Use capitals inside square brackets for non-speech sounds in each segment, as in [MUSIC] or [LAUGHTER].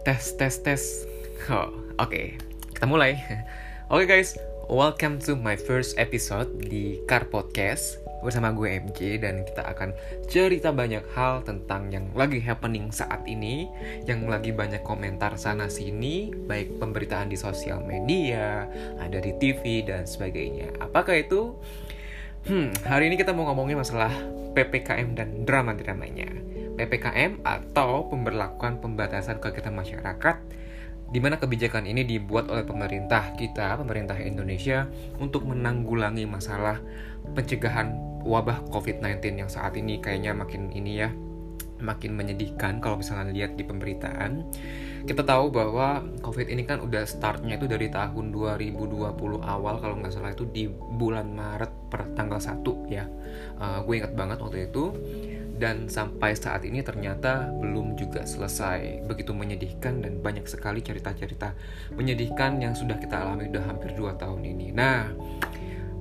Tes, tes, tes. [LAUGHS] Oh, Oke, kita mulai. [LAUGHS] Oke guys, welcome to my first episode di Car Podcast bersama gue MJ dan kita akan cerita banyak hal tentang yang lagi happening saat ini, yang lagi banyak komentar sana sini, baik pemberitaan di sosial media, ada di TV dan sebagainya. Apakah itu? Hmm, hari ini kita mau ngomongin masalah PPKM dan drama-dramanya. PPKM atau pemberlakuan pembatasan kegiatan masyarakat di mana kebijakan ini dibuat oleh pemerintah kita, pemerintah Indonesia untuk menanggulangi masalah pencegahan wabah COVID-19 yang saat ini kayaknya makin ini ya, makin menyedihkan kalau misalnya lihat di pemberitaan. Kita tahu bahwa COVID ini kan udah startnya itu dari tahun 2020 awal kalau nggak salah itu di bulan Maret per tanggal 1 ya. Uh, gue ingat banget waktu itu dan sampai saat ini ternyata belum juga selesai. Begitu menyedihkan dan banyak sekali cerita-cerita menyedihkan yang sudah kita alami udah hampir 2 tahun ini. Nah,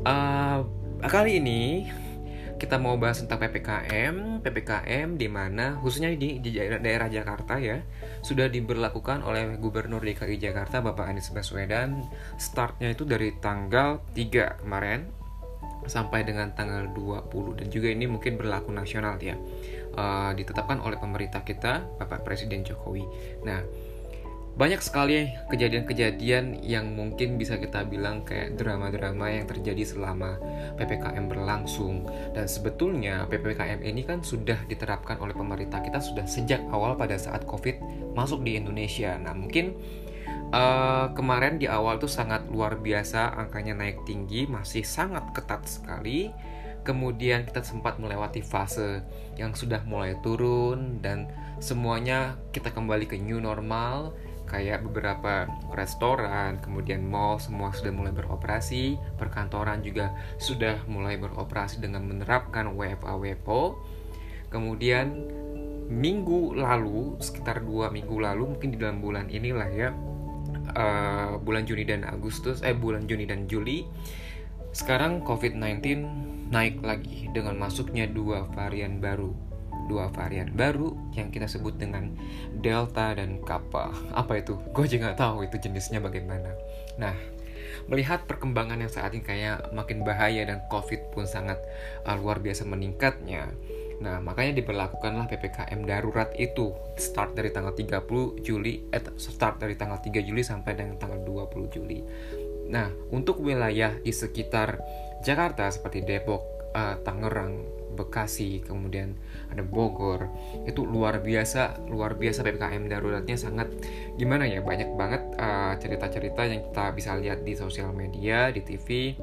uh, kali ini kita mau bahas tentang PPKM, PPKM di mana khususnya di, di daerah Jakarta ya sudah diberlakukan oleh Gubernur DKI Jakarta Bapak Anies Baswedan. Startnya itu dari tanggal 3 kemarin sampai dengan tanggal 20 dan juga ini mungkin berlaku nasional ya uh, ditetapkan oleh pemerintah kita Bapak Presiden Jokowi. Nah banyak sekali kejadian-kejadian yang mungkin bisa kita bilang kayak drama-drama yang terjadi selama PPKM berlangsung dan sebetulnya PPKM ini kan sudah diterapkan oleh pemerintah kita sudah sejak awal pada saat COVID masuk di Indonesia. Nah mungkin Uh, kemarin di awal tuh sangat luar biasa, angkanya naik tinggi, masih sangat ketat sekali. Kemudian kita sempat melewati fase yang sudah mulai turun dan semuanya kita kembali ke new normal. Kayak beberapa restoran, kemudian mall semua sudah mulai beroperasi, perkantoran juga sudah mulai beroperasi dengan menerapkan WFA WFO. Kemudian minggu lalu, sekitar dua minggu lalu, mungkin di dalam bulan inilah ya, uh, bulan Juni dan Agustus eh bulan Juni dan Juli. Sekarang COVID-19 naik lagi dengan masuknya dua varian baru. Dua varian baru yang kita sebut dengan Delta dan Kappa. Apa itu? Gue juga nggak tahu itu jenisnya bagaimana. Nah melihat perkembangan yang saat ini kayak makin bahaya dan COVID pun sangat uh, luar biasa meningkatnya Nah, makanya diberlakukanlah PPKM darurat itu start dari tanggal 30 Juli eh start dari tanggal 3 Juli sampai dengan tanggal 20 Juli. Nah, untuk wilayah di sekitar Jakarta seperti Depok, uh, Tangerang, Bekasi, kemudian ada Bogor, itu luar biasa, luar biasa PPKM daruratnya sangat gimana ya, banyak banget eh, cerita-cerita uh, yang kita bisa lihat di sosial media, di TV,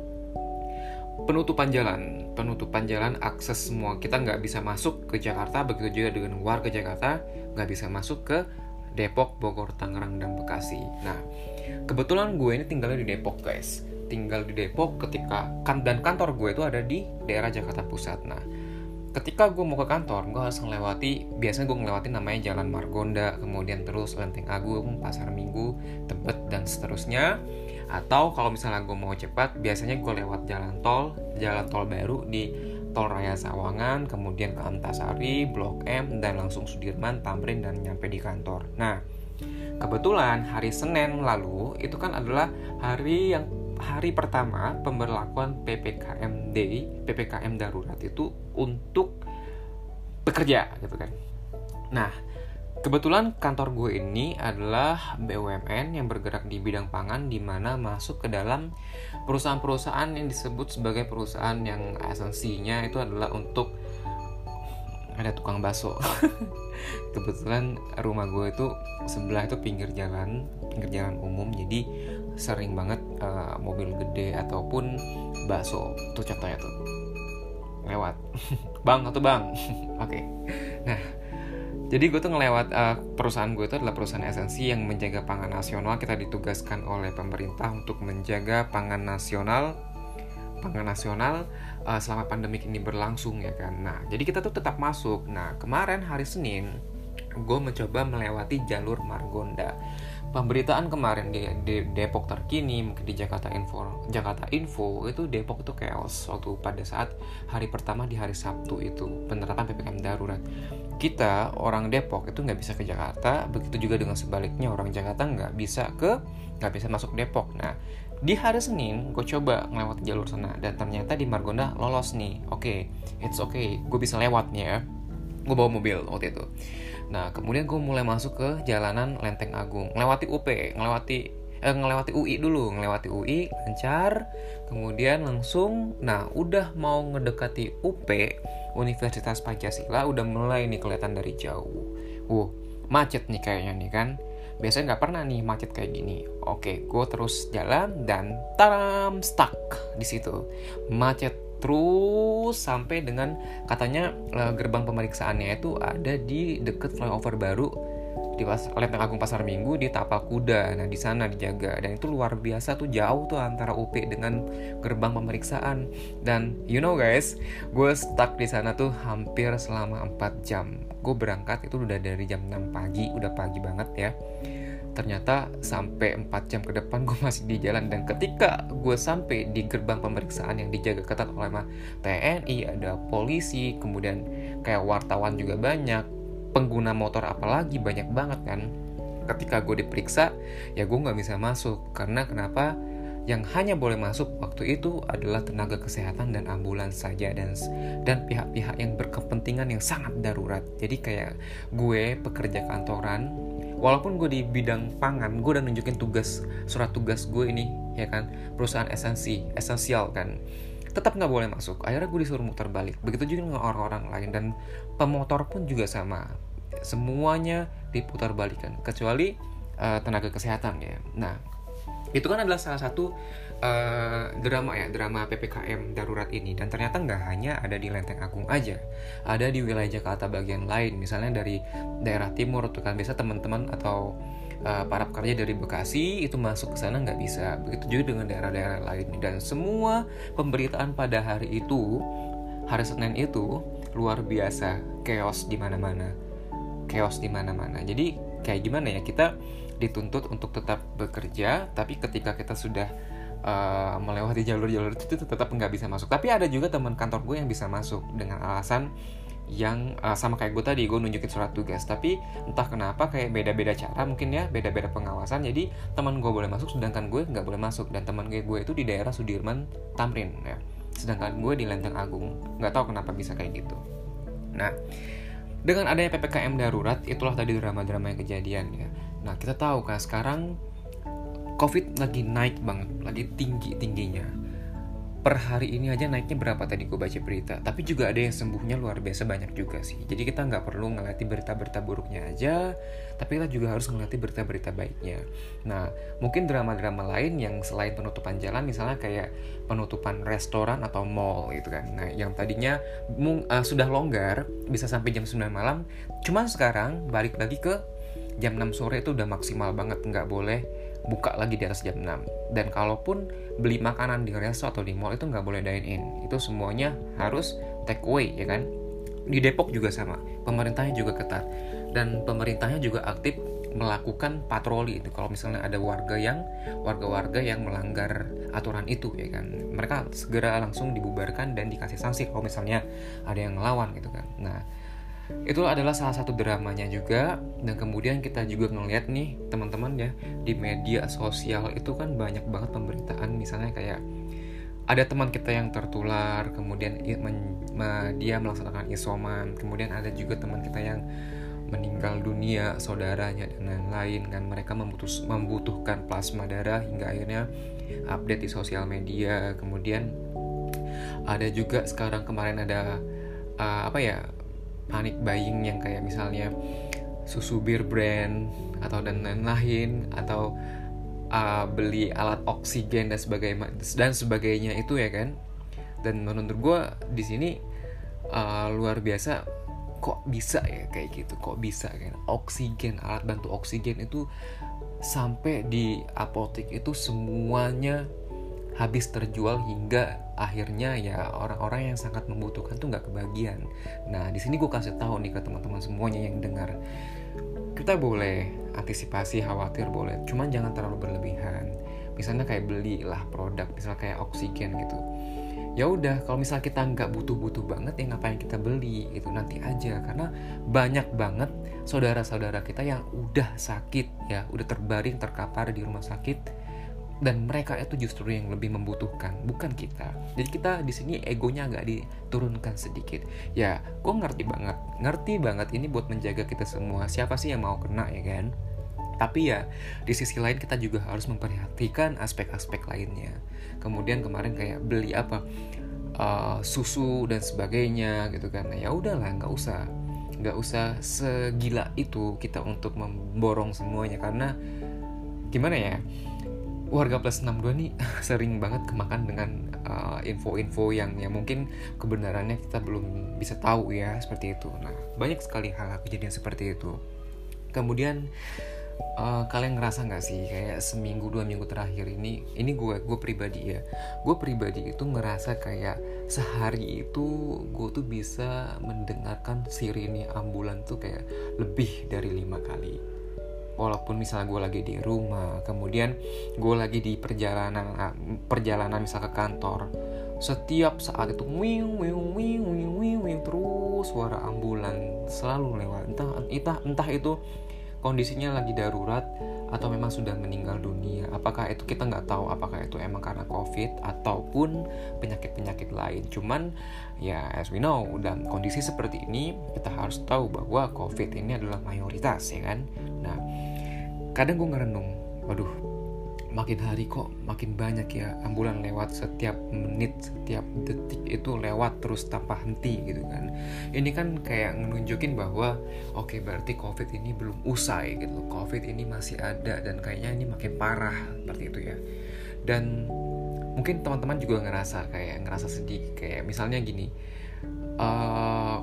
penutupan jalan penutupan jalan akses semua kita nggak bisa masuk ke Jakarta begitu juga dengan warga Jakarta nggak bisa masuk ke Depok, Bogor, Tangerang dan Bekasi. Nah kebetulan gue ini tinggalnya di Depok guys tinggal di Depok ketika kan dan kantor gue itu ada di daerah Jakarta Pusat. Nah ketika gue mau ke kantor gue harus melewati biasanya gue melewati namanya Jalan Margonda kemudian terus Lenteng Agung Pasar Minggu Tebet dan seterusnya atau kalau misalnya gue mau cepat biasanya gue lewat jalan tol jalan tol baru di tol Raya Sawangan kemudian ke Antasari Blok M dan langsung Sudirman Tamrin dan nyampe di kantor. Nah kebetulan hari Senin lalu itu kan adalah hari yang hari pertama pemberlakuan PPKM Day PPKM darurat itu untuk bekerja gitu kan. Nah Kebetulan kantor gue ini adalah BUMN yang bergerak di bidang pangan di mana masuk ke dalam perusahaan-perusahaan yang disebut sebagai perusahaan yang esensinya itu adalah untuk ada tukang bakso. [LAUGHS] Kebetulan rumah gue itu sebelah itu pinggir jalan, pinggir jalan umum jadi sering banget uh, mobil gede ataupun bakso tuh contohnya tuh lewat. [LAUGHS] bang atau bang. [LAUGHS] Oke. okay. Nah, jadi gue tuh ngelewat uh, perusahaan gue itu adalah perusahaan esensi yang menjaga pangan nasional. Kita ditugaskan oleh pemerintah untuk menjaga pangan nasional, pangan nasional uh, selama pandemik ini berlangsung ya kan. Nah, jadi kita tuh tetap masuk. Nah, kemarin hari Senin gue mencoba melewati jalur Margonda. Pemberitaan kemarin di, di Depok terkini, mungkin di Jakarta Info, Jakarta Info itu Depok itu chaos waktu pada saat hari pertama di hari Sabtu itu penerapan ppkm darurat kita orang Depok itu nggak bisa ke Jakarta begitu juga dengan sebaliknya orang Jakarta nggak bisa ke nggak bisa masuk Depok. Nah di hari Senin gue coba ngelewat jalur sana dan ternyata di Margonda lolos nih. Oke okay, it's okay gue bisa lewatnya ya. Gue bawa mobil waktu itu. Nah kemudian gue mulai masuk ke jalanan Lenteng Agung. Ngelewati UP ngelewati eh, ngelewati UI dulu ngelewati UI lancar kemudian langsung nah udah mau ngedekati UP Universitas Pancasila udah mulai nih kelihatan dari jauh. Uh macet nih kayaknya nih kan. Biasanya nggak pernah nih macet kayak gini. Oke gue terus jalan dan taram stuck di situ. Macet terus sampai dengan katanya eh, gerbang pemeriksaannya itu ada di deket flyover baru di pas, Lenteng Agung Pasar Minggu di Tapal Kuda. Nah, di sana dijaga dan itu luar biasa tuh jauh tuh antara UP dengan gerbang pemeriksaan. Dan you know guys, gue stuck di sana tuh hampir selama 4 jam. Gue berangkat itu udah dari jam 6 pagi, udah pagi banget ya. Ternyata sampai 4 jam ke depan gue masih di jalan dan ketika gue sampai di gerbang pemeriksaan yang dijaga ketat oleh TNI, ada polisi, kemudian kayak wartawan juga banyak, pengguna motor apalagi banyak banget kan? Ketika gue diperiksa ya gue nggak bisa masuk. Karena kenapa? Yang hanya boleh masuk waktu itu adalah tenaga kesehatan dan ambulans saja dan dan pihak-pihak yang berkepentingan yang sangat darurat. Jadi kayak gue pekerja kantoran walaupun gue di bidang pangan gue udah nunjukin tugas surat tugas gue ini ya kan? Perusahaan esensi esensial kan? Tetap nggak boleh masuk. Akhirnya gue disuruh muter balik. Begitu juga dengan orang-orang lain dan pemotor pun juga sama semuanya diputar balikan kecuali uh, tenaga kesehatan ya. Nah itu kan adalah salah satu uh, drama ya drama ppkm darurat ini. Dan ternyata nggak hanya ada di Lenteng Agung aja ada di wilayah Jakarta bagian lain. Misalnya dari daerah timur tuh kan. Biasa teman-teman atau uh, para pekerja dari Bekasi itu masuk ke sana nggak bisa. Begitu juga dengan daerah-daerah lain. Dan semua pemberitaan pada hari itu hari Senin itu luar biasa. Chaos di mana-mana chaos di mana-mana. Jadi kayak gimana ya kita dituntut untuk tetap bekerja tapi ketika kita sudah uh, melewati jalur-jalur itu tetap nggak bisa masuk. Tapi ada juga teman kantor gue yang bisa masuk dengan alasan yang uh, sama kayak gue tadi gue nunjukin surat tugas. Tapi entah kenapa kayak beda-beda cara mungkin ya beda-beda pengawasan. Jadi teman gue boleh masuk sedangkan gue nggak boleh masuk. Dan teman gue gue itu di daerah Sudirman Tamrin ya. Sedangkan gue di Lenteng Agung. Nggak tahu kenapa bisa kayak gitu. Nah dengan adanya ppkm darurat itulah tadi drama-drama yang kejadian ya. Nah kita tahu kan sekarang covid lagi naik banget lagi tinggi tingginya per hari ini aja naiknya berapa tadi gue baca berita. Tapi juga ada yang sembuhnya luar biasa banyak juga sih. Jadi kita nggak perlu ngelati berita-berita buruknya aja tapi kita juga harus ngelati berita-berita baiknya. Nah mungkin drama-drama lain yang selain penutupan jalan misalnya kayak penutupan restoran atau mall gitu kan. Nah yang tadinya uh, sudah longgar bisa sampai jam 9 malam cuman sekarang balik lagi ke jam 6 sore itu udah maksimal banget nggak boleh buka lagi di atas jam 6 dan kalaupun beli makanan di resto atau di mall itu nggak boleh dine in itu semuanya harus take away ya kan? Di Depok juga sama. Pemerintahnya juga ketat. Dan pemerintahnya juga aktif melakukan patroli itu. Kalau misalnya ada warga yang warga-warga yang melanggar aturan itu ya kan? Mereka segera langsung dibubarkan dan dikasih sanksi kalau misalnya ada yang ngelawan gitu kan? Nah itu adalah salah satu dramanya juga. Dan kemudian kita juga ngeliat nih teman-teman ya di media sosial itu kan banyak banget pemberitaan. Misalnya kayak ada teman kita yang tertular kemudian dia melaksanakan isoman kemudian ada juga teman kita yang meninggal dunia saudaranya dan lain-lain kan. Mereka membutuh, membutuhkan plasma darah hingga akhirnya update di sosial media. Kemudian ada juga sekarang kemarin ada uh, apa ya panic buying yang kayak misalnya susu bir brand atau dan lain-lain atau uh, beli alat oksigen dan sebagainya dan sebagainya itu ya kan. Dan menurut gue di sini uh, luar biasa kok bisa ya kayak gitu kok bisa kan. Oksigen alat bantu oksigen itu sampai di apotek itu semuanya habis terjual hingga akhirnya ya orang-orang yang sangat membutuhkan tuh nggak kebagian. Nah di sini gue kasih tahu nih ke teman-teman semuanya yang dengar, kita boleh antisipasi khawatir boleh, cuman jangan terlalu berlebihan. Misalnya kayak belilah produk, misalnya kayak oksigen gitu. ya udah kalau misal kita nggak butuh-butuh banget ya ngapain kita beli itu nanti aja karena banyak banget saudara-saudara kita yang udah sakit ya udah terbaring terkapar di rumah sakit dan mereka itu justru yang lebih membutuhkan bukan kita. Jadi kita di sini egonya agak diturunkan sedikit. Ya gue ngerti banget. Ngerti banget ini buat menjaga kita semua. Siapa sih yang mau kena ya kan? Tapi ya di sisi lain kita juga harus memperhatikan aspek-aspek lainnya. Kemudian kemarin kayak beli apa uh, susu dan sebagainya gitu kan. Ya udahlah nggak usah. Nggak usah segila itu kita untuk memborong semuanya. Karena gimana ya warga plus 62 nih [LAUGHS] sering banget kemakan dengan uh, info-info uh, yang yang mungkin kebenarannya kita belum bisa tahu ya seperti itu. Nah banyak sekali hal-hal kejadian seperti itu. Kemudian uh, kalian ngerasa nggak sih kayak seminggu dua minggu terakhir ini ini gue gue pribadi ya gue pribadi itu ngerasa kayak sehari itu gue tuh bisa mendengarkan sirine ambulan tuh kayak lebih dari lima kali walaupun misalnya gue lagi di rumah kemudian gue lagi di perjalanan ah, perjalanan misal ke kantor setiap saat itu wing wing wing wing wing wing terus suara ambulan selalu lewat. Entah entah entah itu kondisinya lagi darurat atau memang sudah meninggal dunia? Apakah itu kita nggak tahu apakah itu emang karena covid ataupun penyakit penyakit lain? Cuman ya as we know dalam kondisi seperti ini kita harus tahu bahwa covid ini adalah mayoritas ya kan? Nah kadang gue ngerenung waduh makin hari kok makin banyak ya ambulan lewat setiap menit setiap detik itu lewat terus tanpa henti gitu kan. Ini kan kayak nunjukin bahwa oke okay, berarti covid ini belum usai gitu covid ini masih ada dan kayaknya ini makin parah seperti itu ya. Dan mungkin teman-teman juga ngerasa kayak ngerasa sedih. Kayak misalnya gini uh,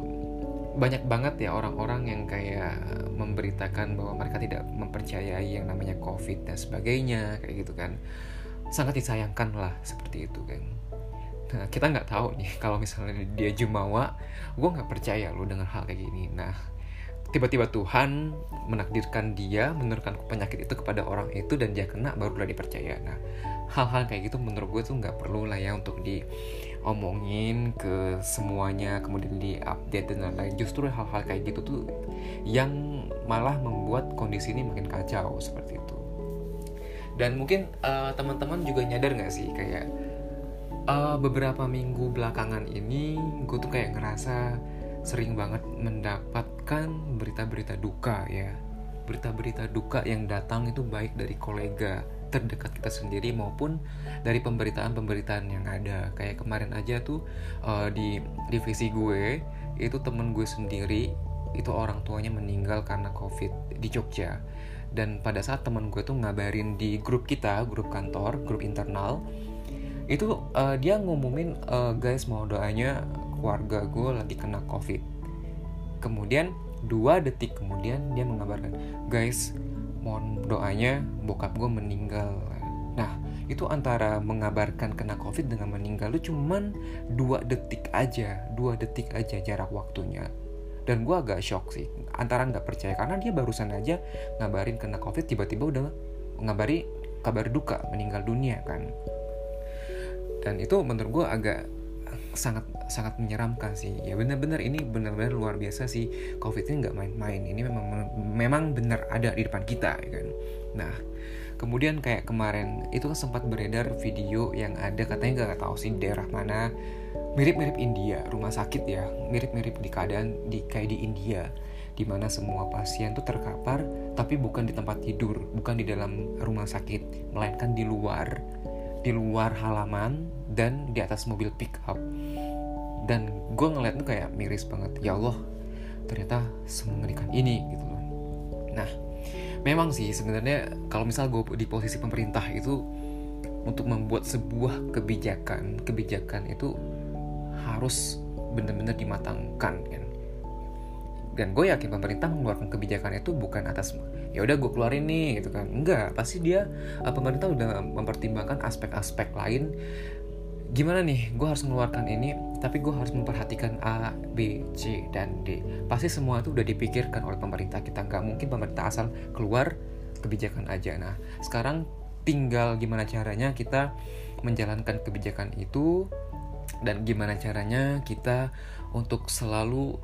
banyak banget ya orang-orang yang kayak memberitakan bahwa mereka tidak mempercayai yang namanya covid dan sebagainya kayak gitu kan. Sangat disayangkan lah seperti itu kan nah kita nggak tahu nih [LAUGHS] kalau misalnya dia jumawa gue nggak percaya lo dengan hal kayak gini. Nah tiba-tiba Tuhan menakdirkan dia menurunkan penyakit itu kepada orang itu dan dia kena barulah dipercaya. Nah hal-hal kayak gitu menurut gue tuh nggak perlu lah ya untuk di omongin ke semuanya kemudian di update dan lain-lain justru hal-hal kayak gitu tuh yang malah membuat kondisi ini makin kacau seperti itu. Dan mungkin uh, teman-teman juga nyadar nggak sih kayak uh, beberapa minggu belakangan ini gue tuh kayak ngerasa sering banget mendapatkan berita-berita duka ya. Berita-berita duka yang datang itu baik dari kolega terdekat kita sendiri maupun dari pemberitaan-pemberitaan yang ada. Kayak kemarin aja tuh uh, di divisi gue itu temen gue sendiri itu orang tuanya meninggal karena covid di Jogja. Dan pada saat temen gue tuh ngabarin di grup kita grup kantor grup internal itu uh, dia ngumumin uh, guys mau doanya keluarga gue lagi kena covid. Kemudian dua detik kemudian dia mengabarkan guys mohon doanya bokap gue meninggal. Nah itu antara mengabarkan kena covid dengan meninggal lu cuman dua detik aja dua detik aja jarak waktunya. Dan gue agak shock sih antara nggak percaya karena dia barusan aja ngabarin kena covid tiba-tiba udah ngabari kabar duka meninggal dunia kan. Dan itu menurut gue agak sangat sangat menyeramkan sih. Ya benar-benar ini benar-benar luar biasa sih. Covid ini nggak main-main. Ini memang memang benar ada di depan kita ya kan? Nah kemudian kayak kemarin itu kan sempat beredar video yang ada katanya nggak tahu sih daerah mana mirip-mirip India rumah sakit ya mirip-mirip di keadaan di kayak di India di mana semua pasien tuh terkapar tapi bukan di tempat tidur bukan di dalam rumah sakit melainkan di luar di luar halaman dan di atas mobil pick up. Dan gue ngeliat tuh kayak miris banget. Ya Allah ternyata semengerikan ini gitu loh. Nah memang sih sebenarnya kalau misal gue di posisi pemerintah itu untuk membuat sebuah kebijakan kebijakan itu harus benar-benar dimatangkan kan. Dan gue yakin pemerintah mengeluarkan kebijakan itu bukan atas ya udah gue keluarin nih gitu kan. Enggak pasti dia uh, pemerintah udah mempertimbangkan aspek-aspek lain gimana nih gue harus mengeluarkan ini tapi gue harus memperhatikan A B C dan D. Pasti semua itu udah dipikirkan oleh pemerintah kita. Nggak mungkin pemerintah asal keluar kebijakan aja. Nah sekarang tinggal gimana caranya kita menjalankan kebijakan itu dan gimana caranya kita untuk selalu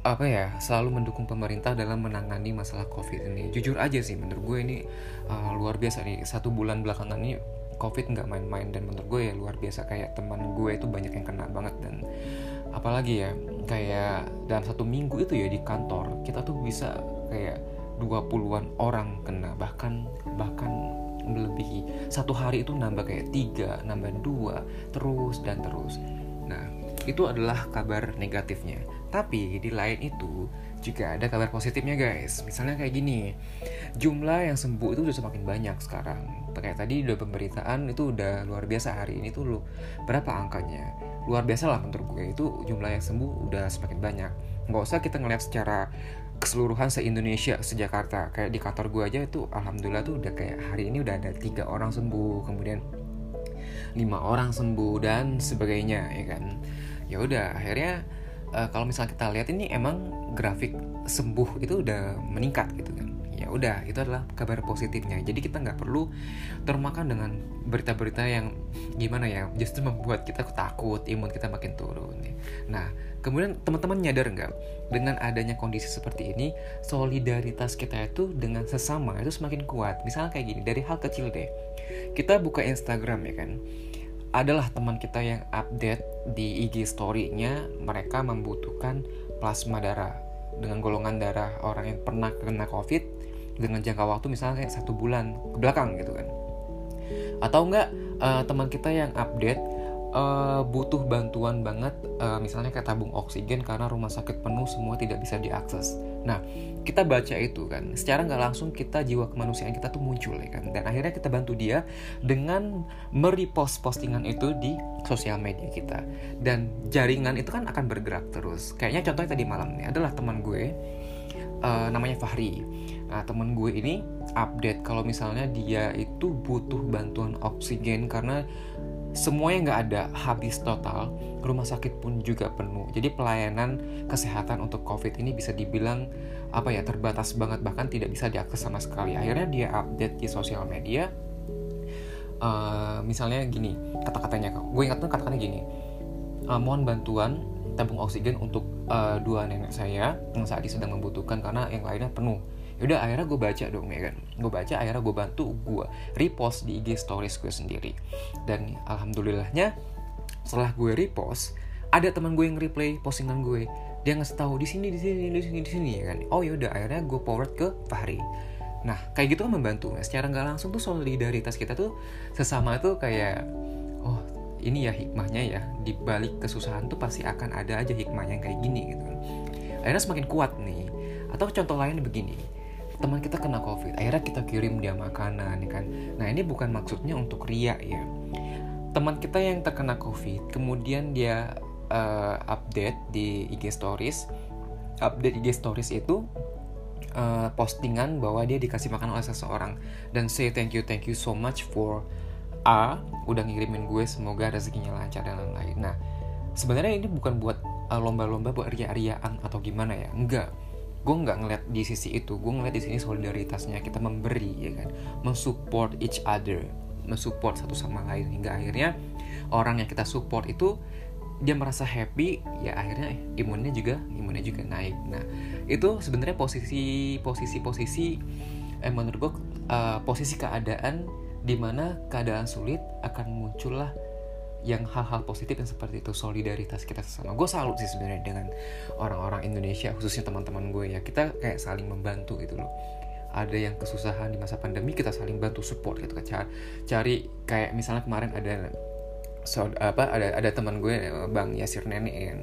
apa ya selalu mendukung pemerintah dalam menangani masalah covid ini. Jujur aja sih menurut gue ini uh, luar biasa nih. Satu bulan belakangan ini covid nggak main-main dan menurut gue ya luar biasa kayak teman gue itu banyak yang kena banget dan apalagi ya kayak dalam satu minggu itu ya di kantor kita tuh bisa kayak 20-an orang kena bahkan bahkan melebihi satu hari itu nambah kayak tiga nambah dua terus dan terus nah itu adalah kabar negatifnya tapi di lain itu juga ada kabar positifnya guys. Misalnya kayak gini, jumlah yang sembuh itu udah semakin banyak sekarang. Kayak tadi udah pemberitaan itu udah luar biasa hari ini tuh lu berapa angkanya? Luar biasa lah menurut gue itu jumlah yang sembuh udah semakin banyak. Nggak usah kita ngeliat secara keseluruhan se-Indonesia, se-Jakarta. Kayak di kantor gue aja itu alhamdulillah tuh udah kayak hari ini udah ada tiga orang sembuh, kemudian lima orang sembuh dan sebagainya ya kan. Ya udah akhirnya uh, kalau misalnya kita lihat ini emang grafik sembuh itu udah meningkat gitu ya udah itu adalah kabar positifnya. Jadi kita nggak perlu termakan dengan berita-berita yang gimana ya justru membuat kita takut imun kita makin turun nah kemudian teman-teman nyadar nggak dengan adanya kondisi seperti ini solidaritas kita itu dengan sesama itu semakin kuat. Misalnya kayak gini dari hal kecil deh. Kita buka Instagram ya kan adalah teman kita yang update di IG story-nya mereka membutuhkan plasma darah. Dengan golongan darah orang yang pernah kena COVID dengan jangka waktu misalnya kayak satu bulan ke belakang gitu kan. Atau enggak uh, teman kita yang update uh, butuh bantuan banget uh, misalnya kayak tabung oksigen karena rumah sakit penuh semua tidak bisa diakses. Nah kita baca itu kan secara nggak langsung kita jiwa kemanusiaan kita tuh muncul ya kan. Dan akhirnya kita bantu dia dengan merepost postingan itu di sosial media kita. Dan jaringan itu kan akan bergerak terus. Kayaknya contohnya tadi malam nih adalah teman gue uh, namanya Fahri nah teman gue ini update kalau misalnya dia itu butuh bantuan oksigen karena semuanya nggak ada habis total. Rumah sakit pun juga penuh. Jadi pelayanan kesehatan untuk covid ini bisa dibilang apa ya terbatas banget bahkan tidak bisa diakses sama sekali. Akhirnya dia update di sosial media. Uh, misalnya gini kata-katanya gue ingat tuh kata-katanya gini uh, mohon bantuan tabung oksigen untuk uh, dua nenek saya yang saat ini sedang membutuhkan karena yang lainnya penuh Yaudah akhirnya gue baca dong ya kan? Gue baca akhirnya gue bantu gue repost di IG stories gue sendiri. Dan alhamdulillahnya setelah gue repost ada teman gue yang replay postingan gue dia ngasih tahu di sini di sini di sini di sini ya kan? Oh yaudah akhirnya gue forward ke Fahri. Nah kayak gitu kan membantu nah, secara nggak langsung tuh solidaritas kita tuh sesama tuh kayak oh ini ya hikmahnya ya. Di balik kesusahan tuh pasti akan ada aja hikmahnya yang kayak gini gitu kan. Akhirnya semakin kuat nih. Atau contoh lain begini teman kita kena covid akhirnya kita kirim dia makanan ya kan? Nah ini bukan maksudnya untuk ria ya. Teman kita yang terkena covid kemudian dia uh, update di IG stories. Update IG stories itu uh, postingan bahwa dia dikasih makan oleh seseorang. Dan say thank you thank you so much for A udah ngirimin gue semoga rezekinya lancar dan lain-lain. Nah sebenarnya ini bukan buat eh, lomba-lomba uh, buat ria-riaan atau gimana ya? Enggak gue nggak ngeliat di sisi itu gue ngeliat di sini solidaritasnya kita memberi ya kan? Mensupport each other mensupport satu sama lain hingga akhirnya orang yang kita support itu dia merasa happy ya akhirnya imunnya juga imunnya juga naik. Nah itu sebenarnya posisi posisi posisi eh menurut gue uh, posisi keadaan di mana keadaan sulit akan muncullah yang hal-hal positif yang seperti itu solidaritas kita sesama. Gue salut sih sebenarnya dengan orang-orang Indonesia khususnya teman-teman gue ya. Kita kayak saling membantu gitu loh. Ada yang kesusahan di masa pandemi kita saling bantu support gitu kan. Cari kayak misalnya kemarin ada so, apa ada ada teman gue bang Yasir Nenek yang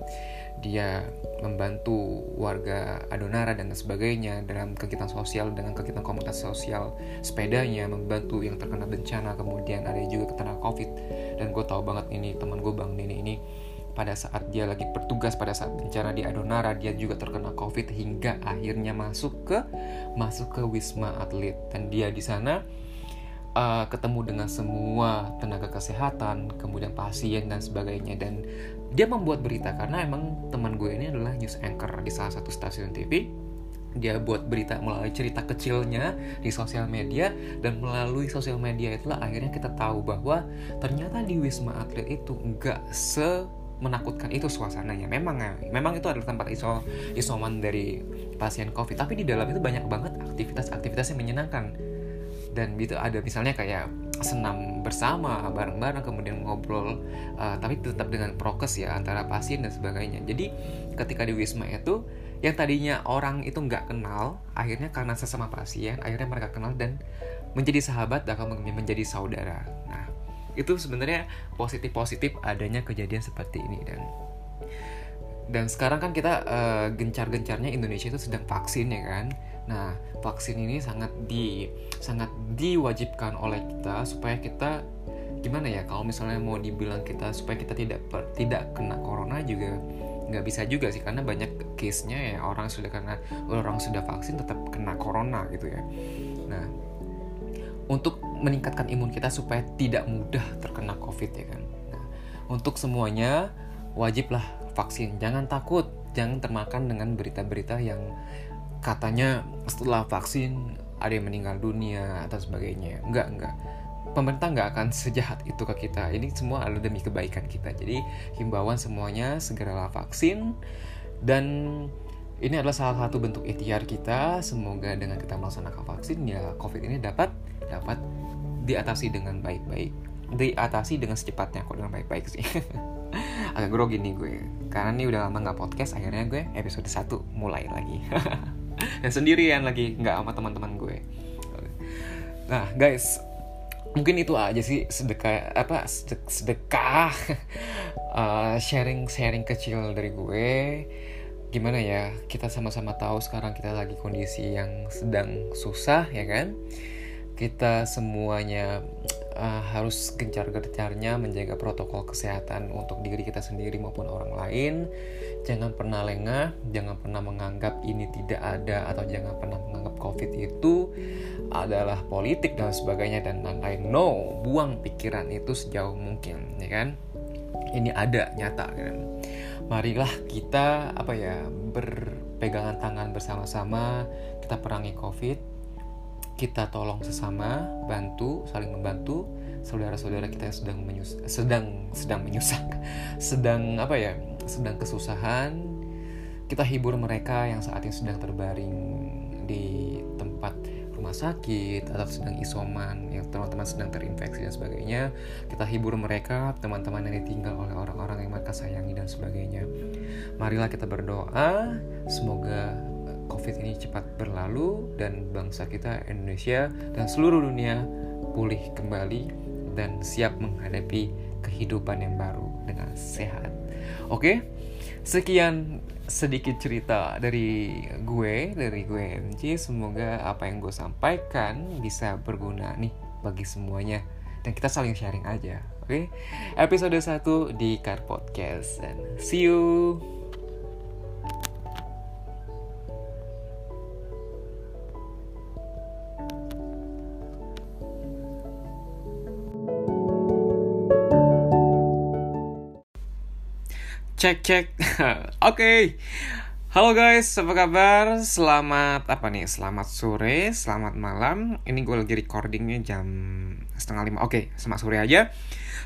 dia membantu warga Adonara dan sebagainya dalam kegiatan sosial dengan kegiatan komunitas sosial sepedanya membantu yang terkena bencana kemudian ada juga terkena covid dan gue tahu banget ini teman gue bang Nini ini pada saat dia lagi bertugas pada saat bencana di Adonara dia juga terkena covid hingga akhirnya masuk ke masuk ke wisma atlet. Dan dia di sana uh, ketemu dengan semua tenaga kesehatan kemudian pasien dan sebagainya. Dan dia membuat berita karena emang teman gue ini adalah news anchor di salah satu stasiun TV dia buat berita melalui cerita kecilnya di sosial media dan melalui sosial media itulah akhirnya kita tahu bahwa ternyata di Wisma Atlet itu enggak se menakutkan itu suasananya. Memang ya memang itu adalah tempat iso isoman dari pasien covid tapi di dalam itu banyak banget aktivitas-aktivitas yang menyenangkan. Dan itu ada misalnya kayak senam bersama bareng-bareng kemudian ngobrol uh, tapi tetap dengan prokes ya antara pasien dan sebagainya. Jadi ketika di wisma itu yang tadinya orang itu nggak kenal akhirnya karena sesama pasien akhirnya mereka kenal dan menjadi sahabat dan menjadi saudara. Nah itu sebenarnya positif positif adanya kejadian seperti ini dan dan sekarang kan kita uh, gencar-gencarnya Indonesia itu sedang vaksin ya kan? Nah vaksin ini sangat di sangat diwajibkan oleh kita supaya kita gimana ya kalau misalnya mau dibilang kita supaya kita tidak tidak kena corona juga nggak bisa juga sih karena banyak case-nya ya orang sudah kena orang sudah vaksin tetap kena corona gitu ya. Nah untuk meningkatkan imun kita supaya tidak mudah terkena covid ya kan. Nah, untuk semuanya wajiblah vaksin. Jangan takut jangan termakan dengan berita-berita yang katanya setelah vaksin ada yang meninggal dunia atau sebagainya. Enggak enggak pemerintah nggak akan sejahat itu ke kita. Ini semua adalah demi kebaikan kita. Jadi himbauan semuanya segeralah vaksin. Dan ini adalah salah satu bentuk ikhtiar kita. Semoga dengan kita melaksanakan vaksin ya covid ini dapat dapat diatasi dengan baik-baik. Diatasi dengan secepatnya kok dengan baik-baik sih. [LAUGHS] Agak grogi nih gue. Karena ini udah lama nggak podcast akhirnya gue episode 1 mulai lagi. [LAUGHS] Dan sendirian lagi nggak sama teman-teman gue. Nah guys mungkin itu aja sih sedekah [LAUGHS] apa sedekah. Uh, sharing sharing kecil dari gue. Gimana ya kita sama-sama tahu sekarang kita lagi kondisi yang sedang susah ya kan? Kita semuanya uh, harus gencar-gencarnya menjaga protokol kesehatan untuk diri kita sendiri maupun orang lain. Jangan pernah lengah, jangan pernah menganggap ini tidak ada atau jangan pernah menganggap COVID itu adalah politik dan sebagainya dan lain-lain. No, buang pikiran itu sejauh mungkin, ya kan? Ini ada nyata kan. Marilah kita apa ya berpegangan tangan bersama-sama kita perangi COVID kita tolong sesama, bantu, saling membantu saudara-saudara kita yang sedang menyus sedang sedang menyusah, [LAUGHS] sedang apa ya, sedang kesusahan. Kita hibur mereka yang saat ini sedang terbaring di tempat rumah sakit atau sedang isoman, yang teman-teman sedang terinfeksi dan sebagainya. Kita hibur mereka, teman-teman yang ditinggal oleh orang-orang yang mereka sayangi dan sebagainya. Marilah kita berdoa, semoga COVID ini cepat berlalu dan bangsa kita Indonesia dan seluruh dunia pulih kembali dan siap menghadapi kehidupan yang baru dengan sehat. Oke, sekian sedikit cerita dari gue, dari gue MJ. Semoga apa yang gue sampaikan bisa berguna nih bagi semuanya. Dan kita saling sharing aja, oke? Episode 1 di Car Podcast. And see you! Cek cek. [LAUGHS] Oke. okay. Halo guys, apa kabar? Selamat apa nih? Selamat sore, selamat malam. Ini gue lagi recordingnya jam setengah lima. Oke, okay, selamat sore aja.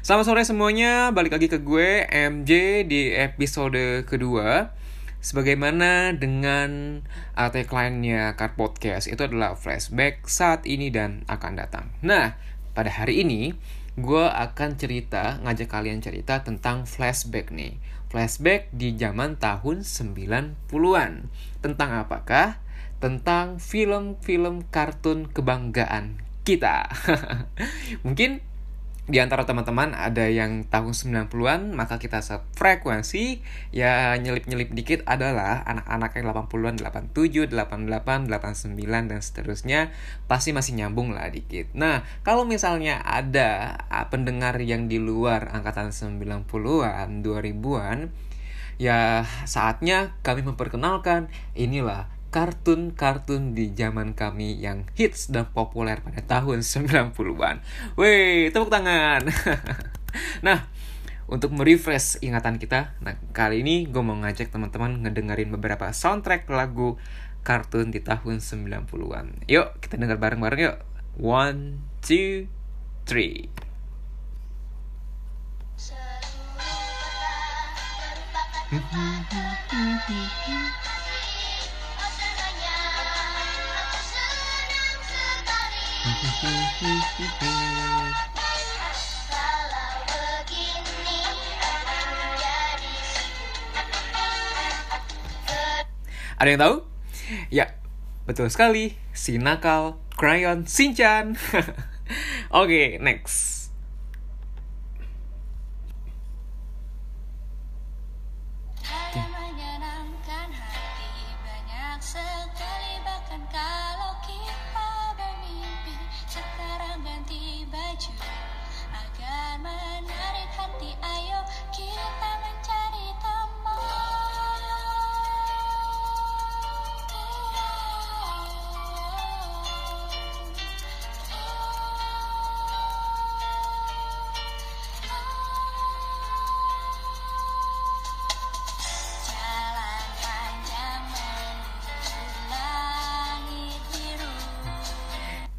Selamat sore semuanya. Balik lagi ke gue MJ di episode kedua. Sebagaimana dengan uh, tagline-nya Card Podcast itu adalah flashback saat ini dan akan datang. Nah, pada hari ini gue akan cerita, ngajak kalian cerita tentang flashback nih flashback di zaman tahun 90-an. Tentang apakah? Tentang film-film kartun kebanggaan kita. [LAUGHS] Mungkin di antara teman-teman ada yang tahun 90-an maka kita sefrekuensi ya nyelip-nyelip dikit adalah anak-anak yang 80-an 87, 88, 89 dan seterusnya pasti masih nyambung lah dikit. Nah, kalau misalnya ada pendengar yang di luar angkatan 90-an, 2000-an ya saatnya kami memperkenalkan inilah kartun-kartun di zaman kami yang hits dan populer pada tahun [LAUGHS] 90-an. Wih, tepuk tangan. [LAUGHS] nah, untuk merefresh ingatan kita, nah kali ini gue mau ngajak teman-teman ngedengerin beberapa soundtrack lagu kartun di tahun 90-an. Yuk, kita denger bareng-bareng yuk. One, two, three. [LAUGHS] Ada yang tahu? Ya, betul sekali. Si nakal Crayon Shinchan. [LAUGHS] Oke, okay, next.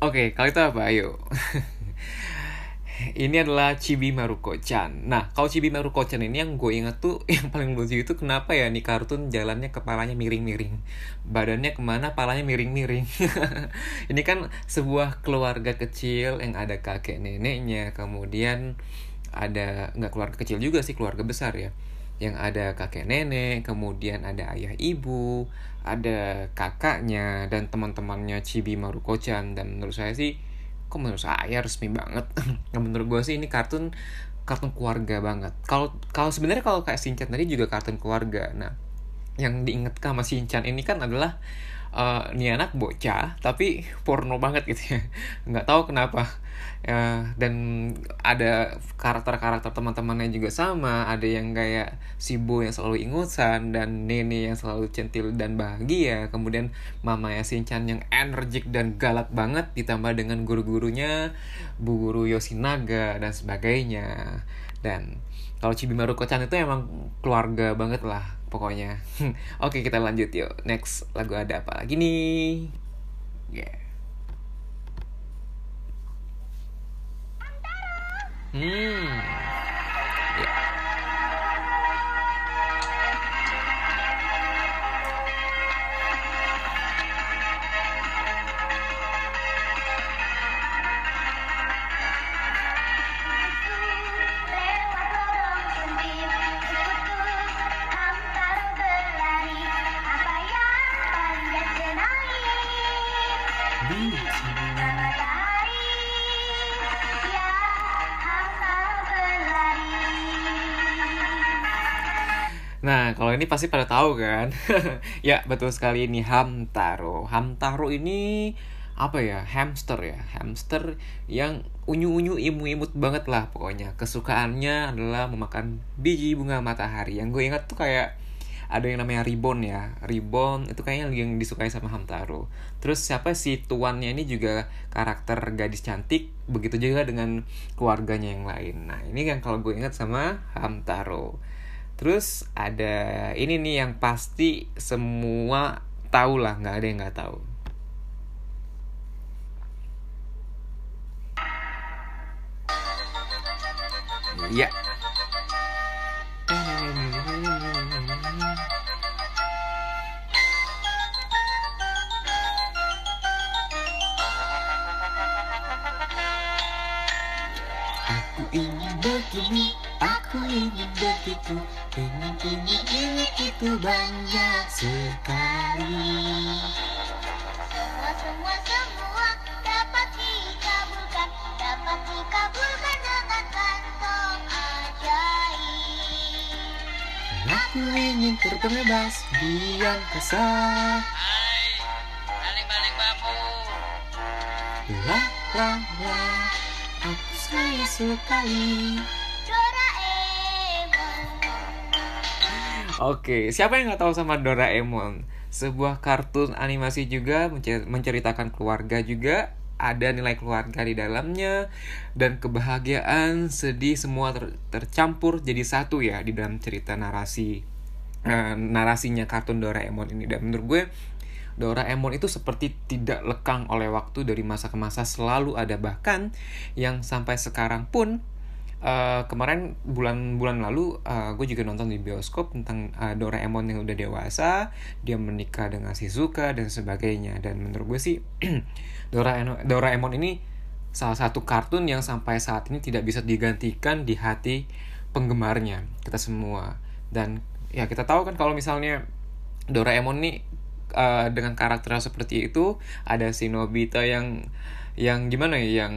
Oke, okay, kalau itu apa? Ayo. [LAUGHS] ini adalah Chibi Maruko-chan. Nah, kalau Chibi Maruko-chan ini yang gue ingat tuh [LAUGHS] yang paling lucu itu kenapa ya nih kartun jalannya kepalanya miring-miring. Badannya ke mana, palanya miring-miring. [LAUGHS] ini kan sebuah keluarga kecil yang ada kakek neneknya, kemudian ada nggak keluarga kecil juga sih, keluarga besar ya yang ada kakek nenek, kemudian ada ayah ibu, ada kakaknya dan teman-temannya Chibi Maruko-chan dan menurut saya sih kok menurut saya resmi banget. [LAUGHS] menurut gue sih ini kartun kartun keluarga banget. Kalau kalau sebenarnya kalau kayak Shinchan tadi juga kartun keluarga. Nah, yang diingat sama Shinchan ini kan adalah uh, ini anak bocah tapi porno banget gitu ya [LAUGHS] nggak tahu kenapa ya dan ada karakter-karakter teman-temannya juga sama ada yang kayak si Bo yang selalu ingusan dan Nene yang selalu centil dan bahagia kemudian mama ya Shinchan yang energik dan galak banget ditambah dengan guru-gurunya Bu Guru Yoshinaga dan sebagainya dan kalau Chibi Maruko-chan itu emang keluarga banget lah pokoknya. [LAUGHS] Oke, kita lanjut yuk. Next lagu ada apa lagi nih? Yeah. Hmm. Kalau ini pasti pada tahu kan? [LAUGHS] ya, betul sekali ini Hamtaro. Hamtaro ini apa ya? Hamster ya. Hamster yang unyu-unyu imu-imut banget lah pokoknya. Kesukaannya adalah memakan biji bunga matahari. Yang gue ingat tuh kayak ada yang namanya Ribbon ya. Ribbon itu kayaknya yang disukai sama Hamtaro. Terus siapa sih tuannya ini juga karakter gadis cantik. Begitu juga dengan keluarganya yang lain. Nah, ini kan kalau gue ingat sama Hamtaro. Terus ada ini nih yang pasti semua tahu lah, nggak ada yang nggak tahu. Ya. Aku ingin ingin begitu, ingin ingin ingin itu banyak sekali. Semua semua semua dapat dikabulkan, dapat dikabulkan dengan kantong ajaib. Aku ingin terbang bebas di angkasa. Hai, balik-balik bambu. La la la, aku sayang sekali. Oke, siapa yang nggak tahu sama Doraemon? Sebuah kartun animasi juga mencer- menceritakan keluarga juga, ada nilai keluarga di dalamnya. Dan kebahagiaan, sedih semua ter- tercampur jadi satu ya di dalam cerita narasi. Eh, narasinya kartun Doraemon ini. Dan menurut gue Doraemon itu seperti tidak lekang oleh waktu dari masa ke masa. Selalu ada bahkan yang sampai sekarang pun eh, kemarin bulan-bulan lalu gue juga nonton di bioskop tentang eh, Doraemon yang udah dewasa, dia menikah dengan Shizuka dan sebagainya. Dan menurut gue sih [CLEARS THROAT] Doraemon, Doraemon ini salah satu kartun yang sampai saat ini tidak bisa digantikan di hati penggemarnya kita semua. Dan ya kita tahu kan kalau misalnya Doraemon nih eh, dengan karakter seperti itu ada si Nobita yang yang gimana ya yang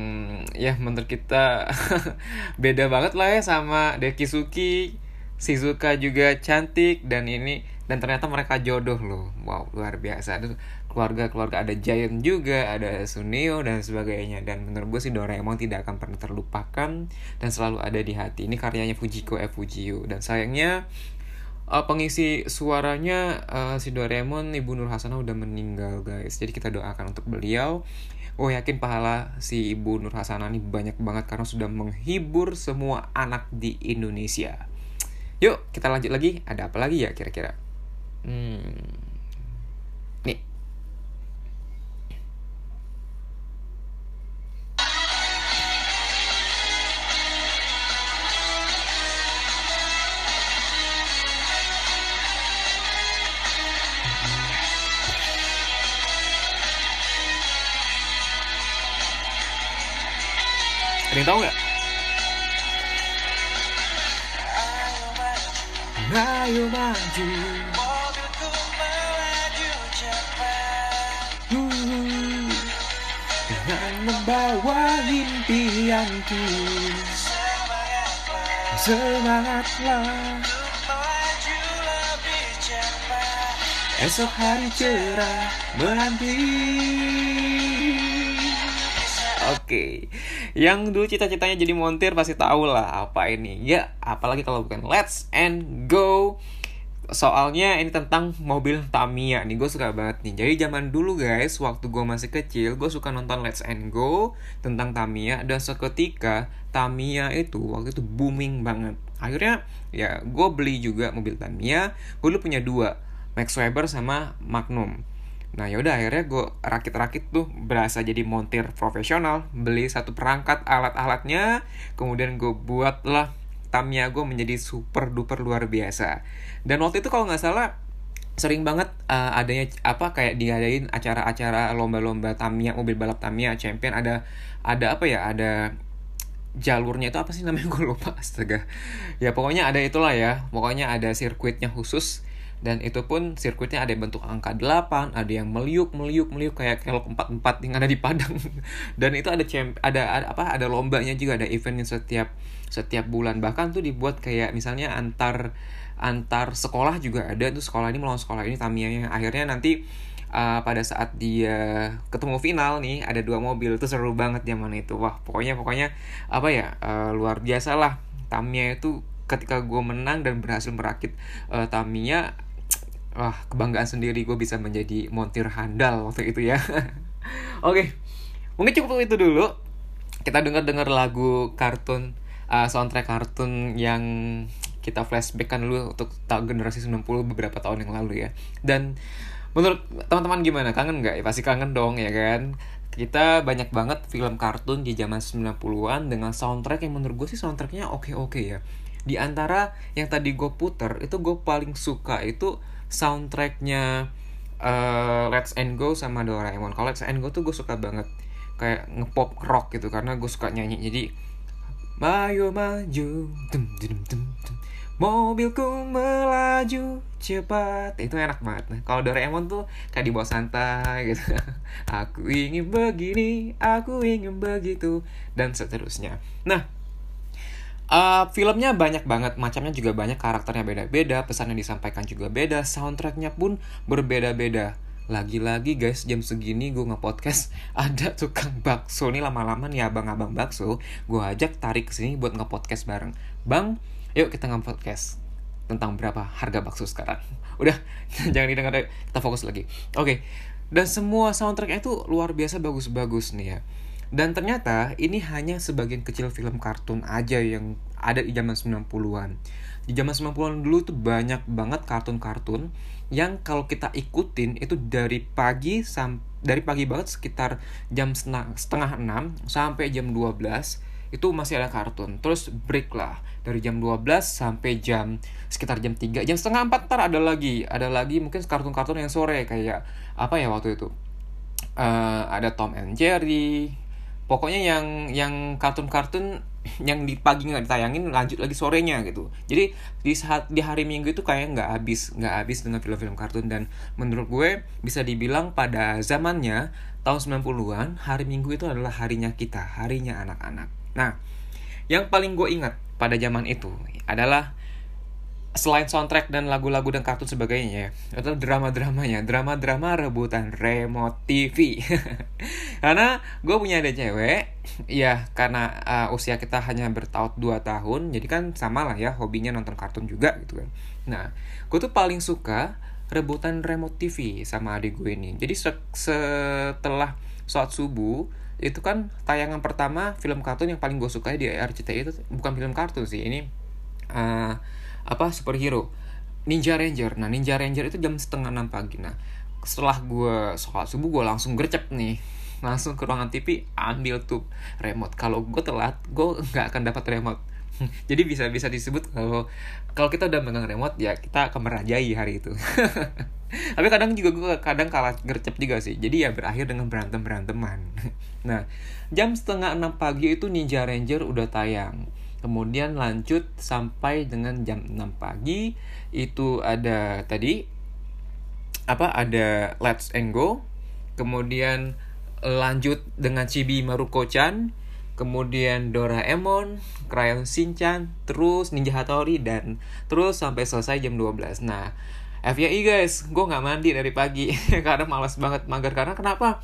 ya menurut kita [LAUGHS] beda banget lah ya sama Dekisuki Shizuka juga cantik dan ini dan ternyata mereka jodoh loh. Wow luar biasa. Aduh, keluarga keluarga ada Giant juga ada Suneo dan sebagainya. Dan menurut gue sih Doraemon tidak akan pernah terlupakan dan selalu ada di hati. Ini karyanya Fujiko F. Fujiyu dan sayangnya uh, pengisi suaranya uh, si Doraemon Ibu Nur Hasanah udah meninggal guys. Jadi kita doakan untuk beliau Gue yakin pahala si Ibu Nur Hasanah ini banyak banget karena sudah menghibur semua anak di Indonesia. Yuk, kita lanjut lagi. Ada apa lagi ya kira-kira? Hmm. Ada yang tahu nggak? Ayo maju. Mobilku melaju cepat. Hmm. Dengan membawa impianku Semangatlah. Semangatlah. Untuk melaju lebih cepat. Esok hari cerah menanti Oke, yang dulu cita-citanya jadi montir pasti tahu lah apa ini. Ya, apalagi kalau bukan Let's and Go. Soalnya ini tentang mobil Tamiya nih, gue suka banget nih. Jadi zaman dulu guys, waktu gue masih kecil, gue suka nonton Let's and Go tentang Tamiya. Dan seketika Tamiya itu waktu itu booming banget. Akhirnya ya gue beli juga mobil Tamiya. Gue dulu punya dua, Max Weber sama Magnum. Nah yaudah akhirnya gue rakit-rakit tuh berasa jadi montir profesional Beli satu perangkat alat-alatnya Kemudian gue buatlah gue menjadi super duper luar biasa. Dan waktu itu kalau nggak salah sering banget uh, adanya apa kayak diadain acara-acara lomba-lomba Tamiya mobil balap Tamiya champion ada ada apa ya ada jalurnya itu apa sih namanya? [LAUGHS] Gue lupa astaga. Ya pokoknya ada itulah ya pokoknya ada sirkuitnya khusus dan itu pun sirkuitnya ada yang bentuk angka 8, ada yang meliuk, meliuk, meliuk kayak kelok 44 yang ada di Padang. [LAUGHS] dan itu ada champ ada, ada apa ada lombanya juga ada eventnya setiap setiap bulan. Bahkan tuh dibuat kayak misalnya antar antar sekolah juga ada. Tuh sekolah ini melawan sekolah ini Tamiya akhirnya nanti uh, pada saat dia ketemu final nih ada dua mobil. Itu seru banget zaman itu. Wah pokoknya pokoknya apa ya uh, luar biasa lah. Tamiya itu ketika gue menang dan berhasil merakit uh, Tamiya wah kebanggaan sendiri gue bisa menjadi montir handal waktu itu ya. [LAUGHS] Oke mungkin cukup itu dulu. Kita dengar dengar lagu kartun uh, soundtrack kartun yang kita flashback kan dulu untuk generasi 90 beberapa tahun yang lalu ya. Dan menurut teman-teman gimana? Kangen nggak? Ya pasti kangen dong ya kan? Kita banyak banget film kartun di zaman 90-an dengan soundtrack yang menurut gue sih soundtracknya oke-oke ya di antara yang tadi gue puter itu gue paling suka itu soundtracknya uh, Let's and Go sama Doraemon. Kalau Let's and Go tuh gue suka banget kayak ngepop rock gitu karena gue suka nyanyi. Jadi Mayo maju, tum, tum, tum, tum. mobilku melaju cepat. Itu enak banget. Nah, kalau Doraemon tuh kayak dibawa santai gitu. [LAUGHS] aku ingin begini, aku ingin begitu dan seterusnya. Nah, Uh, filmnya banyak banget, macamnya juga banyak, karakternya beda-beda, pesan yang disampaikan juga beda, soundtracknya pun berbeda-beda. Lagi-lagi guys, jam segini gue nge-podcast [LAUGHS] ada tukang bakso nih lama-lama nih abang-abang bakso, gue ajak tarik ke sini buat nge-podcast bareng. Bang, yuk kita nge-podcast tentang berapa harga bakso sekarang. [LAUGHS] Udah, [LAUGHS] jangan didengar, kita fokus lagi. Oke, okay. dan semua soundtracknya itu luar biasa bagus-bagus nih ya. Dan ternyata ini hanya sebagian kecil film kartun aja yang ada di zaman 90-an. Di zaman 90-an dulu tuh banyak banget kartun-kartun yang kalau kita ikutin itu dari pagi sam dari pagi banget sekitar jam setengah, setengah 6 sampai jam 12 itu masih ada kartun terus break lah dari jam 12 sampai jam sekitar jam 3 jam setengah 4 ntar ada lagi ada lagi mungkin kartun-kartun yang sore kayak apa ya waktu itu Eh, ada Tom and Jerry pokoknya yang yang kartun-kartun yang di pagi nggak ditayangin lanjut lagi sorenya gitu. Jadi di saat di hari minggu itu kayak nggak habis nggak habis dengan film-film kartun. Dan menurut gue bisa dibilang pada zamannya tahun 90-an hari minggu itu adalah harinya kita harinya anak-anak. Nah yang paling gue ingat pada zaman itu adalah selain soundtrack dan lagu-lagu dan kartun sebagainya ya, itu drama-dramanya drama-drama rebutan remote TV [LAUGHS] karena gue punya ada cewek ya karena uh, usia kita hanya bertaut 2 tahun jadi kan sama lah ya hobinya nonton kartun juga gitu kan. Nah gue tuh paling suka rebutan remote TV sama adik gue ini. Jadi se- setelah sholat subuh itu kan tayangan pertama film kartun yang paling gue sukai di RCTI itu bukan film kartun sih ini uh, apa superhero. Ninja Ranger. Nah Ninja Ranger itu jam setengah enam pagi. Nah setelah gue sholat subuh gue langsung gercep nih. [LAUGHS] Langsung ke ruangan TV ambil tuh remote. Kalau gue telat gue nggak akan dapat remote. [LAUGHS] Jadi bisa bisa disebut kalau kalau kita udah megang remote ya kita akan merajai hari itu. [LAUGHS] Tapi kadang juga gue kadang kalah gercep juga sih. Jadi ya berakhir dengan berantem beranteman nah jam setengah enam pagi itu Ninja Ranger udah tayang kemudian lanjut sampai dengan jam 6 pagi. Itu ada tadi apa ada Let's and Go. Kemudian lanjut dengan Chibi Maruko-chan. Kemudian Doraemon, Crayon Shinchan, terus Ninja Hattori dan terus sampai selesai jam 12. Nah, FYI guys, gue nggak mandi dari pagi. [LAUGHS] Karena malas banget mager. Karena kenapa?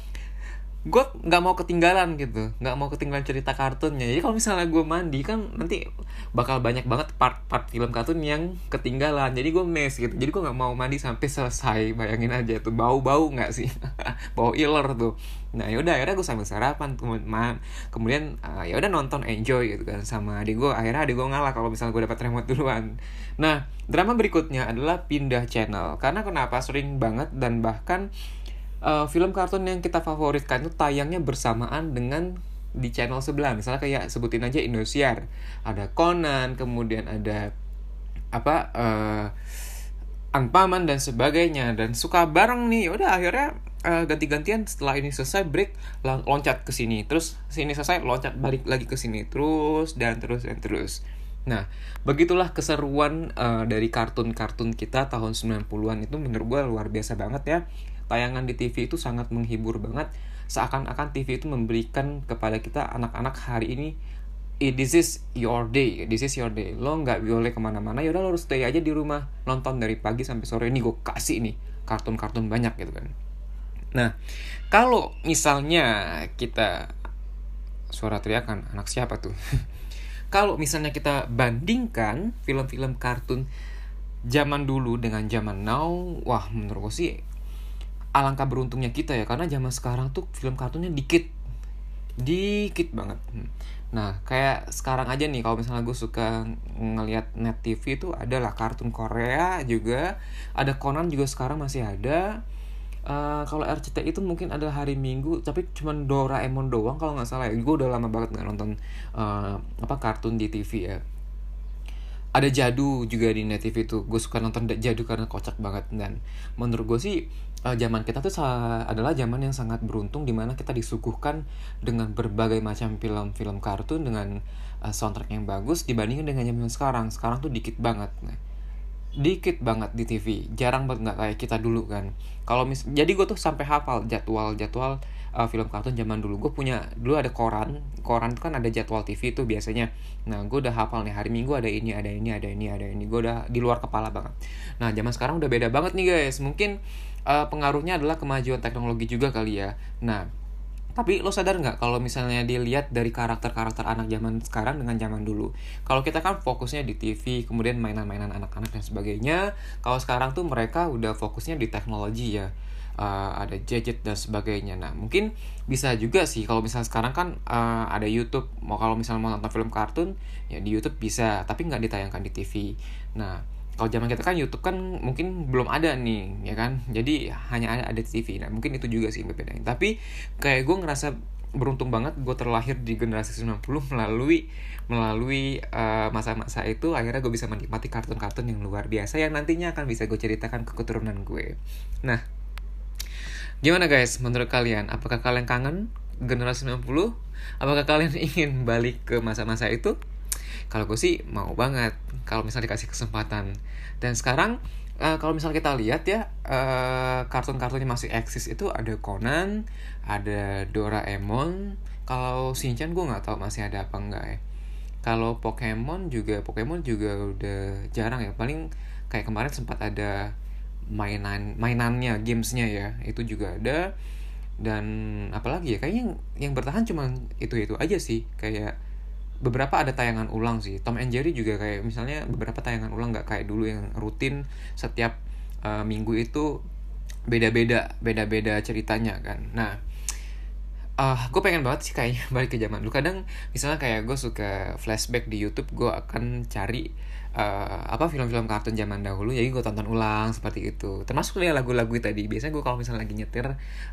Gue nggak mau ketinggalan gitu. Nggak mau ketinggalan cerita kartunnya. Jadi kalau misalnya gue mandi kan nanti bakal banyak banget part-part film kartun yang ketinggalan. Jadi gue mes gitu. Jadi gue nggak mau mandi sampai selesai. Bayangin aja tuh bau-bau nggak sih? [LAUGHS] Bau iler tuh. Nah yaudah akhirnya gue sambil sarapan kemudian kemudian uh, ya udah nonton enjoy gitu kan sama adik gue akhirnya adik gue ngalah kalau misalnya gue dapat remote duluan. Nah drama berikutnya adalah pindah channel. Karena kenapa sering banget dan bahkan uh, film kartun yang kita favoritkan itu tayangnya bersamaan dengan di channel sebelah. Misalnya kayak sebutin aja Indosiar. Ada Conan kemudian ada apa uh, Anpaman dan sebagainya. Dan suka bareng nih. Udah akhirnya uh, ganti-gantian. Setelah ini selesai break loncat ke sini. Terus sini selesai loncat balik lagi ke sini. Terus dan terus dan terus. Nah, begitulah keseruan uh, dari kartun-kartun kita tahun 90-an itu menurut gue luar biasa banget ya tayangan di TV itu sangat menghibur banget. Seakan-akan TV itu memberikan kepada kita anak-anak hari ini eh, this is your day this is your day. Lo nggak boleh ke mana-mana. Yaudah lo harus stay aja di rumah. Nonton dari pagi sampai sore. Ini gue kasih nih kartun-kartun banyak gitu kan. Nah kalau misalnya kita suara teriakan anak siapa tuh? [LAUGHS] Kalau misalnya kita bandingkan film-film kartun zaman dulu dengan zaman now wah menurut gue sih alangkah beruntungnya kita ya karena zaman sekarang tuh film kartunnya dikit. Dikit banget. Nah kayak sekarang aja nih kalau misalnya gue suka ngelihat net TV itu adalah kartun Korea juga. Ada Conan juga sekarang masih ada. Uh, kalau RCTI itu mungkin adalah hari Minggu tapi cuman Doraemon doang kalau nggak salah ya. Gue udah lama banget nggak nonton uh, apa kartun di TV ya. Ada jadu juga di net TV itu. Gue suka nonton jadu karena kocak banget. Dan menurut gue sih uh, zaman kita tuh adalah zaman yang sangat beruntung di mana kita disuguhkan dengan berbagai macam film-film kartun dengan uh, soundtrack yang bagus dibandingkan dengan zaman sekarang. Sekarang tuh dikit banget. Nah, dikit banget di TV jarang banget nggak kayak kita dulu kan. Kalau mis jadi gue tuh sampai hafal jadwal jadwal uh, film kartun zaman dulu. Gue punya dulu ada koran. Koran tuh kan ada jadwal TV tuh biasanya. Nah gue udah hafal nih hari minggu ada ini ada ini ada ini ada ini. Gue udah di luar kepala banget. Nah zaman sekarang udah beda banget nih guys. Mungkin uh, pengaruhnya adalah kemajuan teknologi juga kali ya. Nah tapi lo sadar nggak kalau misalnya dilihat dari karakter-karakter anak zaman sekarang dengan zaman dulu? Kalau kita kan fokusnya di TV kemudian mainan-mainan anak-anak dan sebagainya kalau sekarang tuh mereka udah fokusnya di teknologi ya. Uh, ada gadget dan sebagainya. Nah mungkin bisa juga sih kalau misalnya sekarang kan uh, ada YouTube. Mau kalau misalnya mau nonton film kartun ya di YouTube bisa tapi nggak ditayangkan di TV nah kalau zaman kita kan YouTube kan mungkin belum ada nih ya kan jadi hanya ada, ada TV nah mungkin itu juga sih yang tapi kayak gue ngerasa beruntung banget gue terlahir di generasi 90 melalui melalui eh, masa-masa itu akhirnya gue bisa menikmati kartun-kartun yang luar biasa yang nantinya akan bisa gue ceritakan ke keturunan gue. Nah, gimana guys menurut kalian? Apakah kalian kangen generasi 90? Apakah kalian [LAUGHS] ingin balik ke masa-masa itu? Kalau gue sih mau banget kalau misalnya dikasih kesempatan. Dan sekarang eh, kalau misalnya kita lihat ya eh, kartun-kartun yang masih eksis itu ada Conan, ada Doraemon. Kalau Shinchan gue nggak tahu masih ada apa enggak ya. Kalau Pokemon juga Pokemon juga udah jarang ya. Paling kayak kemarin sempat ada mainan mainannya, gamesnya ya. Itu juga ada. Dan apalagi ya kayaknya yang, yang bertahan cuma itu-itu aja sih. Kayak beberapa ada tayangan ulang sih. Tom and Jerry juga kayak misalnya beberapa tayangan ulang nggak kayak dulu yang rutin setiap uh, minggu itu beda-beda, beda-beda ceritanya kan. Nah, uh, gue pengen banget sih kayaknya [LAUGHS] balik ke zaman dulu. Kadang misalnya kayak gue suka flashback di YouTube, gue akan cari uh, apa film-film kartun zaman dahulu. Jadi gue tonton ulang seperti itu. Termasuk ya lagu-lagu tadi. Biasanya gue kalau misalnya lagi nyetir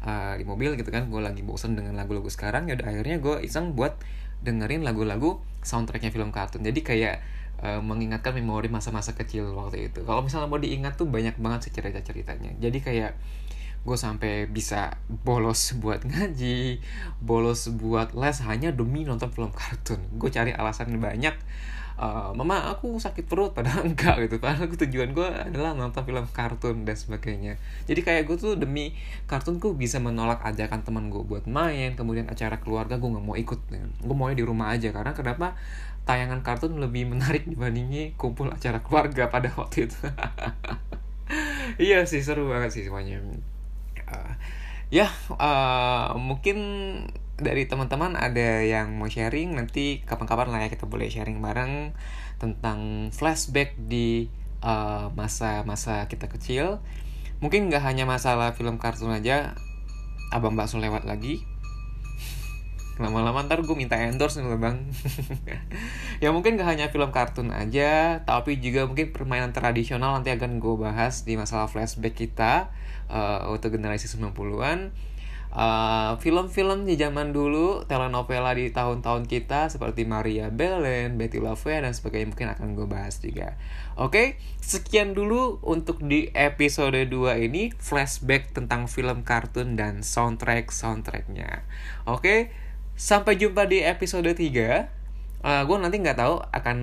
uh, di mobil gitu kan, gue lagi bosen dengan lagu-lagu sekarang. Ya udah akhirnya gue iseng buat dengerin lagu-lagu soundtracknya film kartun. Jadi kayak uh, mengingatkan memori masa-masa kecil waktu itu. Kalau misalnya mau diingat tuh banyak banget sih cerita-ceritanya. Jadi kayak gue sampai bisa bolos buat [LAUGHS] ngaji, bolos buat les hanya demi nonton film kartun. Gue cari alasan banyak. Uh, mama aku sakit perut. Padahal [LAUGHS] enggak gitu. Padahal tujuan gue adalah nonton film kartun dan sebagainya. Jadi kayak gue tuh demi kartun gue bisa menolak ajakan teman gue buat main kemudian acara keluarga gue nggak mau ikut. Gue maunya di rumah aja. Karena kenapa? Tayangan kartun lebih menarik dibandingin kumpul acara keluarga pada waktu itu. [LAUGHS] Iya sih seru banget sih semuanya. Uh, ya uh, mungkin dari teman-teman ada yang mau sharing nanti kapan-kapan lah ya kita boleh sharing bareng tentang flashback di uh, masa-masa kita kecil. Mungkin nggak hanya masalah film kartun aja abang bakso lewat lagi. [LAUGHS] Lama-lama ntar gue minta endorse nih bang. [LAUGHS] Ya mungkin gak hanya film kartun aja tapi juga mungkin permainan tradisional nanti akan gue bahas di masalah flashback kita uh, untuk generasi 90-an uh, film-film di zaman dulu telenovela di tahun-tahun kita seperti Maria Belen, Betty La Fea dan sebagainya mungkin akan gue bahas juga. Oke, sekian dulu untuk di episode 2 ini flashback tentang film kartun dan soundtrack-soundtracknya Oke, sampai jumpa di episode 3 uh, gue nanti nggak tahu akan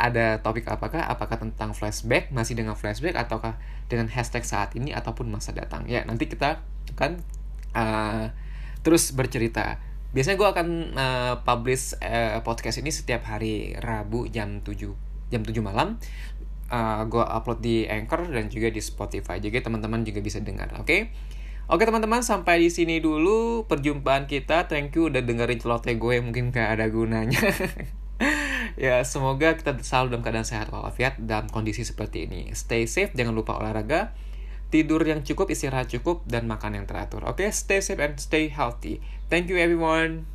ada topik apakah apakah tentang flashback masih dengan flashback ataukah dengan hashtag saat ini ataupun masa datang. Ya nanti kita akan uh, terus bercerita biasanya gue akan uh, publish uh, podcast ini setiap hari Rabu jam 7 jam 7 malam uh, gue upload di Anchor dan juga di Spotify jadi teman-teman juga bisa dengar oke okay? Oke teman-teman sampai di sini dulu perjumpaan kita. Thank you udah dengerin celoteh gue mungkin gak ada gunanya. [LAUGHS] ya semoga kita selalu dalam keadaan sehat walafiat dalam kondisi seperti ini. Stay safe, jangan lupa olahraga, tidur yang cukup, istirahat cukup, dan makan yang teratur. Oke, stay safe and stay healthy. Thank you everyone.